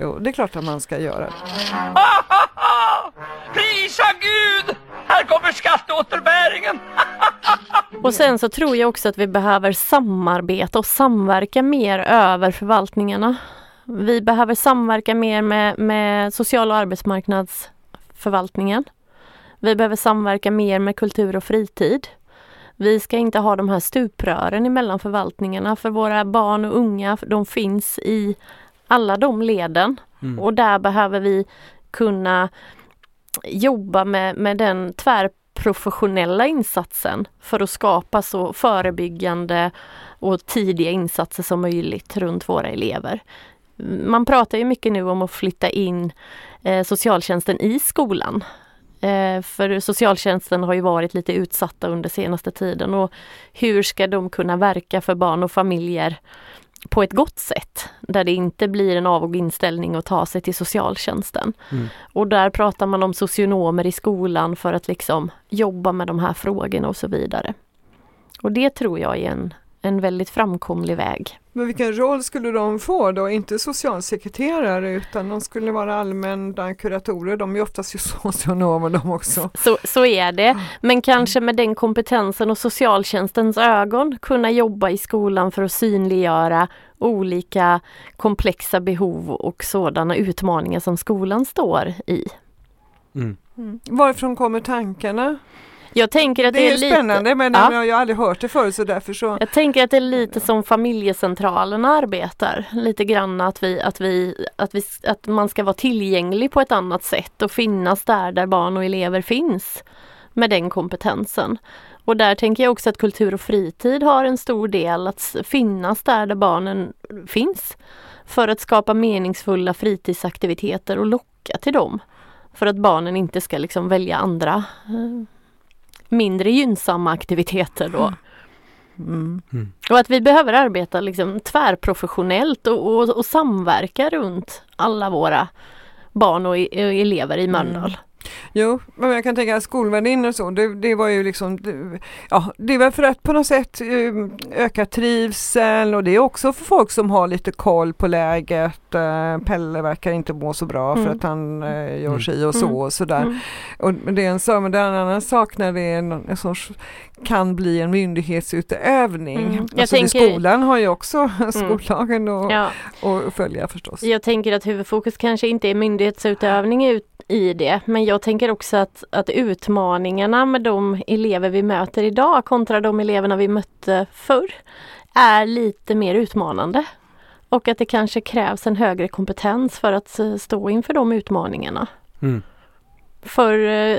Jo, det är klart att man ska göra. Prisa Gud! Här kommer skatteåterbäringen! Och sen så tror jag också att vi behöver samarbeta och samverka mer över förvaltningarna. Vi behöver samverka mer med, med social och arbetsmarknadsförvaltningen. Vi behöver samverka mer med kultur och fritid. Vi ska inte ha de här stuprören emellan förvaltningarna för våra barn och unga, de finns i alla de leden. Mm. Och där behöver vi kunna jobba med, med den tvärprofessionella insatsen för att skapa så förebyggande och tidiga insatser som möjligt runt våra elever. Man pratar ju mycket nu om att flytta in eh, socialtjänsten i skolan. Eh, för socialtjänsten har ju varit lite utsatta under senaste tiden och hur ska de kunna verka för barn och familjer på ett gott sätt där det inte blir en avog inställning att ta sig till socialtjänsten. Mm. Och där pratar man om socionomer i skolan för att liksom jobba med de här frågorna och så vidare. Och det tror jag är en, en väldigt framkomlig väg. Men vilken roll skulle de få då? Inte socialsekreterare utan de skulle vara allmänna kuratorer. De är oftast ju socionomer de också. Så, så är det, men kanske med den kompetensen och socialtjänstens ögon kunna jobba i skolan för att synliggöra olika komplexa behov och sådana utmaningar som skolan står i. Mm. Varifrån kommer tankarna? Jag tänker att det, det, är, är lite, spännande men Ja. jag har aldrig hört det förut så därför så Jag tänker att det är lite som familjecentralerna arbetar. Lite grann att, vi, att, vi, att, vi, att man ska vara tillgänglig på ett annat sätt och finnas där där barn och elever finns med den kompetensen. Och där tänker jag också att kultur och fritid har en stor del att finnas där där barnen finns. För att skapa meningsfulla fritidsaktiviteter och locka till dem. För att barnen inte ska liksom välja andra eh, mindre gynnsamma aktiviteter då. mm. Och att vi behöver arbeta liksom tvärprofessionellt och, och, och samverka runt alla våra barn och, e- och elever i Mölndal. Jo, men jag kan tänka att skolvärdinnor och så, det, det var ju liksom, det, ja, det väl för att på något sätt eh, öka trivseln och det är också för folk som har lite koll på läget. Eh, Pelle verkar inte må så bra för Mm. att han eh, gör Mm. si och så Mm. och sådär. Mm. Och det är en sak, men det är en annan sak när det är en, en sorts, kan bli en myndighetsutövning. Mm. Jag Alltså tänker- skolan har ju också skollagen att Ja, följa förstås. jag tänker att huvudfokus kanske inte är myndighetsutövning ut i det, men jag tänker också att, att utmaningarna med de elever vi möter idag kontra de eleverna vi mötte förr är lite mer utmanande. Och att det kanske krävs en högre kompetens för att eh, stå inför de utmaningarna. Mm. Förr eh,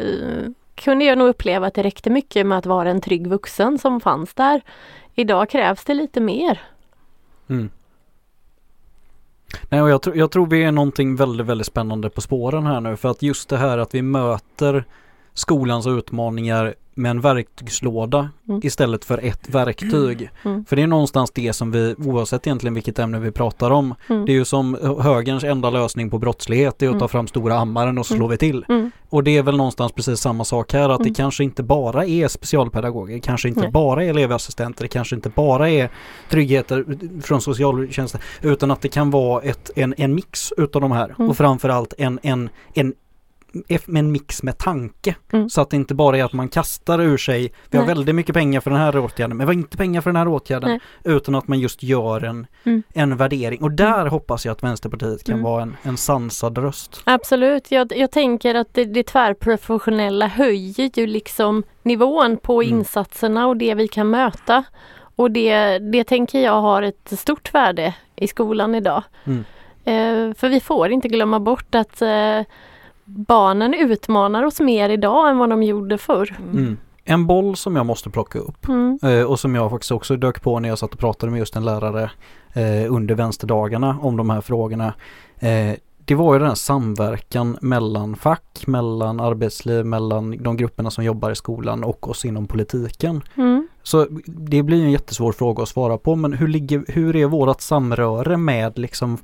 kunde jag nog uppleva att det räckte mycket med att vara en trygg vuxen som fanns där. Idag krävs det lite mer. Mm. Nej, och jag, tr jag tror vi är någonting väldigt, väldigt spännande på spåren här nu för att just det här att vi möter skolans utmaningar med en verktygslåda Mm. istället för ett verktyg. Mm. För det är någonstans det som vi, oavsett egentligen vilket ämne vi pratar om, Mm. det är ju som högerns enda lösning på brottslighet, det är att ta Mm. fram stora hammaren och så Mm. vi till. Mm. Och det är väl någonstans precis samma sak här att Mm. det kanske inte bara är specialpedagoger, kanske inte Nej. bara är elevassistenter, det kanske inte bara är tryggheter från socialtjänsten utan att det kan vara ett, en, en mix utav de här Mm. och framförallt en, en, en en mix med tanke. Mm. Så att det inte bara är att man kastar ur sig, vi har Nej. väldigt mycket pengar för den här åtgärden, men vi har inte pengar för den här åtgärden. Nej. Utan att man just gör en, Mm. en värdering. Och där hoppas jag att Vänsterpartiet kan Mm. vara en, en sansad röst. Absolut, jag, jag tänker att det, det tvärprofessionella höjer ju liksom nivån på Mm. insatserna och det vi kan möta. Och det, det tänker jag har ett stort värde i skolan idag. Mm. Eh, för vi får inte glömma bort att eh, barnen utmanar oss mer idag än vad de gjorde förr. Mm. En boll som jag måste plocka upp Mm. eh, och som jag faktiskt också dök på när jag satt och pratade med just en lärare eh, under vänsterdagarna om de här frågorna. Eh, det var ju den här samverkan mellan fack, mellan arbetsliv, mellan de grupperna som jobbar i skolan och oss inom politiken. Mm. Så det blir en jättesvår fråga att svara på men hur, ligger, hur är vårat samröre med, liksom,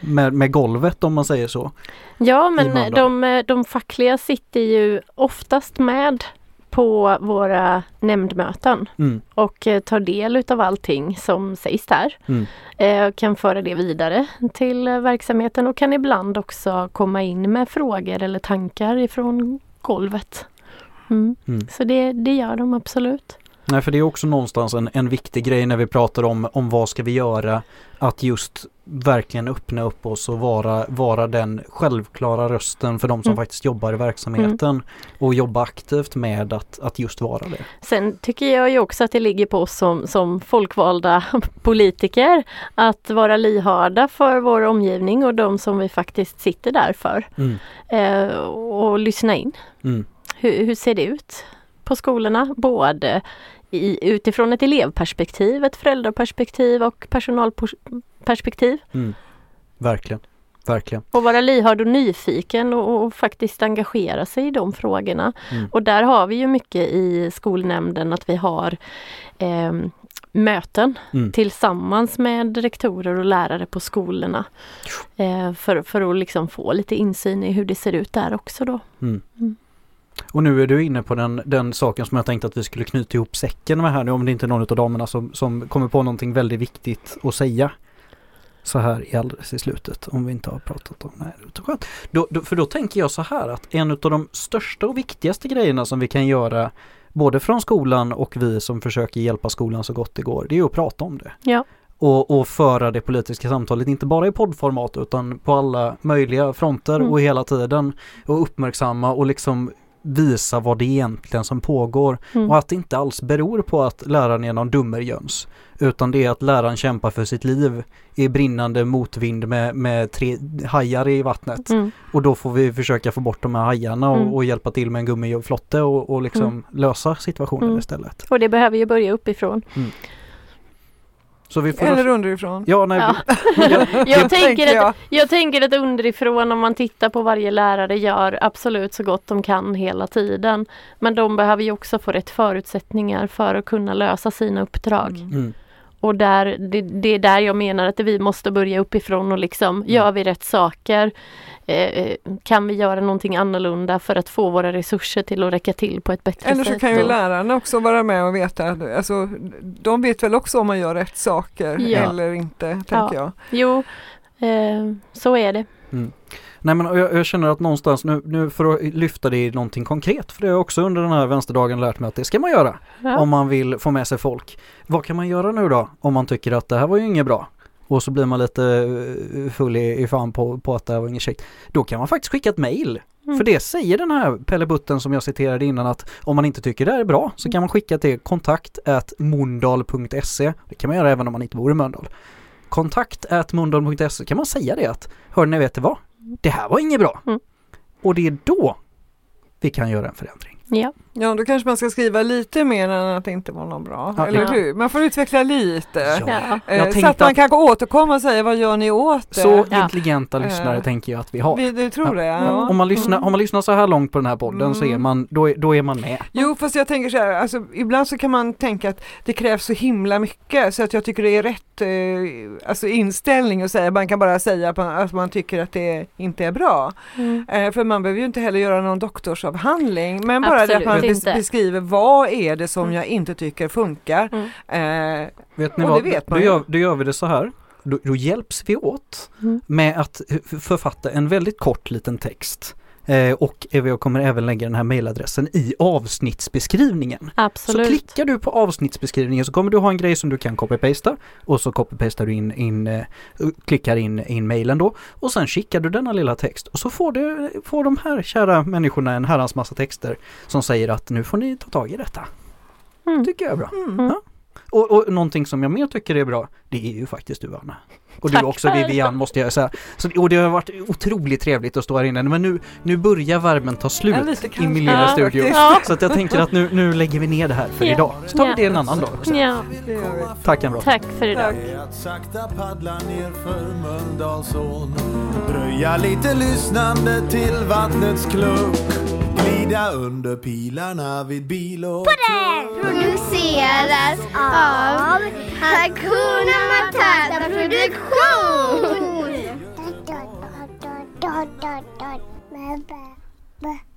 med, med golvet om man säger så? Ja men de, de fackliga sitter ju oftast med på våra nämndmöten. Mm, och eh, tar del utav allting som sägs där. mm, Eh, kan föra det vidare till eh, verksamheten och kan ibland också komma in med frågor eller tankar ifrån golvet. Mm. mm. Så det, det gör de absolut. Nej för det är också någonstans en, en viktig grej när vi pratar om, om vad ska vi göra att just verkligen öppna upp oss och vara, vara den självklara rösten för de som Mm. faktiskt jobbar i verksamheten och jobba aktivt med att, att just vara det. Sen tycker jag ju också att det ligger på oss som, som folkvalda politiker att vara lyhörda för vår omgivning och de som vi faktiskt sitter där för. Mm, Eh, och lyssna in. mm, Hur, hur ser det ut på skolorna? Både i, utifrån ett elevperspektiv, ett föräldraperspektiv och personalperspektiv. mm. Verkligen, verkligen. Och vara lyhörd och nyfiken och, och faktiskt engagera sig i de frågorna. Mm. Och där har vi ju mycket i skolnämnden att vi har eh, möten Mm. tillsammans med rektorer och lärare på skolorna. Eh, för, för att liksom få lite insyn i hur det ser ut där också då. Mm. Och nu är du inne på den, den saken som jag tänkte att vi skulle knyta ihop säcken med här nu om det inte är någon av damerna som, som kommer på någonting väldigt viktigt att säga. Så här i alldeles i slutet om vi inte har pratat om det är skönt. Då, då, för då tänker jag så här att en av de största och viktigaste grejerna som vi kan göra både från skolan och vi som försöker hjälpa skolan så gott det går, det är att prata om det. Ja. Och, och föra det politiska samtalet, inte bara i poddformat utan på alla möjliga fronter Mm. och hela tiden. Och uppmärksamma och liksom visa vad det egentligen som pågår Mm. och att det inte alls beror på att läraren är någon dummerjöns utan det är att läraren kämpar för sitt liv i brinnande motvind med, med tre hajar i vattnet Mm. och då får vi försöka få bort de här hajarna och, Mm. och hjälpa till med en gummiflotte och, och liksom Mm. lösa situationen Mm. istället. Och det behöver ju börja uppifrån. Så vi får Eller underifrån. Ja, nej, Ja. jag, Jag tänker, tänker jag. att, jag tänker att underifrån om man tittar på varje lärare gör absolut så gott de kan hela tiden. Men de behöver ju också få rätt förutsättningar för att kunna lösa sina uppdrag. Mm. Mm. Och där, det, det är där jag menar att vi måste börja uppifrån och liksom, gör vi rätt saker? Eh, kan vi göra någonting annorlunda för att få våra resurser till att räcka till på ett bättre Eller sätt? så kan ju lärarna också vara med och veta, alltså, de vet väl också om man gör rätt saker Ja. eller inte, tänker jag. Jo, eh, så är det. Nej men jag, jag känner att någonstans nu, nu för att lyfta det i någonting konkret, för det har jag också under den här vänsterdagen lärt mig att det ska man göra Ja. om man vill få med sig folk. Vad kan man göra nu då om man tycker att det här var ju inget bra? Och så blir man lite eh, full i, i fan på, på att det här var inget käckt. Då kan man faktiskt skicka ett mail. Mm. För det säger den här Pelle Butten som jag citerade innan att om man inte tycker det här är bra så kan man skicka till kontakt mondal.se. Det kan man göra även om man inte bor i Mölndal. Kontakt mondal.se kan man säga det att hör ni vet det vad? Det här var inget bra. Mm. Och det är då vi kan göra en förändring. Ja. Ja, då kanske man ska skriva lite mer än att det inte var något bra, Ja, eller ja. hur? Man får utveckla lite. Ja. Eh, så att man kanske återkommer och säger vad gör ni åt det? Så Ja. intelligenta lyssnare Eh, tänker jag att vi har. Vi, du tror det? Om, man lyssnar, Mm. om man lyssnar så här långt på den här podden så är Mm. man, då då är man med. Jo fast jag tänker så här, alltså, ibland så kan man tänka att det krävs så himla mycket så att jag tycker det är rätt eh, alltså inställning att säga, man kan bara säga att man, att man tycker att det inte är bra. Mm. Eh, för man behöver ju inte heller göra någon doktorsavhandling men bara det att man Absolut bes- inte. beskriver vad är det som jag inte tycker funkar. Mm. Eh, Vet ni vad? vet då, gör, då gör vi det så här. Då, då hjälps vi åt Mm. med att författa en väldigt kort liten text. Eh, och jag kommer även lägga den här mejladressen i avsnittsbeskrivningen. Så Absolut. klickar du på avsnittsbeskrivningen så kommer du ha en grej som du kan copy-pasta och så copy-pastar du in, in eh, klickar in, in mejlen då och sen skickar du denna lilla text och så får, du, får de här kära människorna en herrans massa texter som säger att nu får ni ta tag i detta. Mm. Tycker jag är bra. mm. Mm. Och, och någonting som jag mer tycker är bra, det är ju faktiskt du Anna. Och du Tack också själv. Vivian måste jag säga. Så, och det har varit otroligt trevligt att stå här inne. Men nu, nu börjar värmen ta slut i min lilla Ja, studio. Ja. Så att jag tänker att nu, nu lägger vi ner det här för Ja. idag. Så tar vi Ja. det en annan dag också. Ja. Tack bra. tack för idag. Tack. Att sakta paddla ner för Mölndalsån Dröja lite lyssnande till vattnets klunk Glida under pilarna vid bil och produceras av Hakuna Matata Produktion. Go!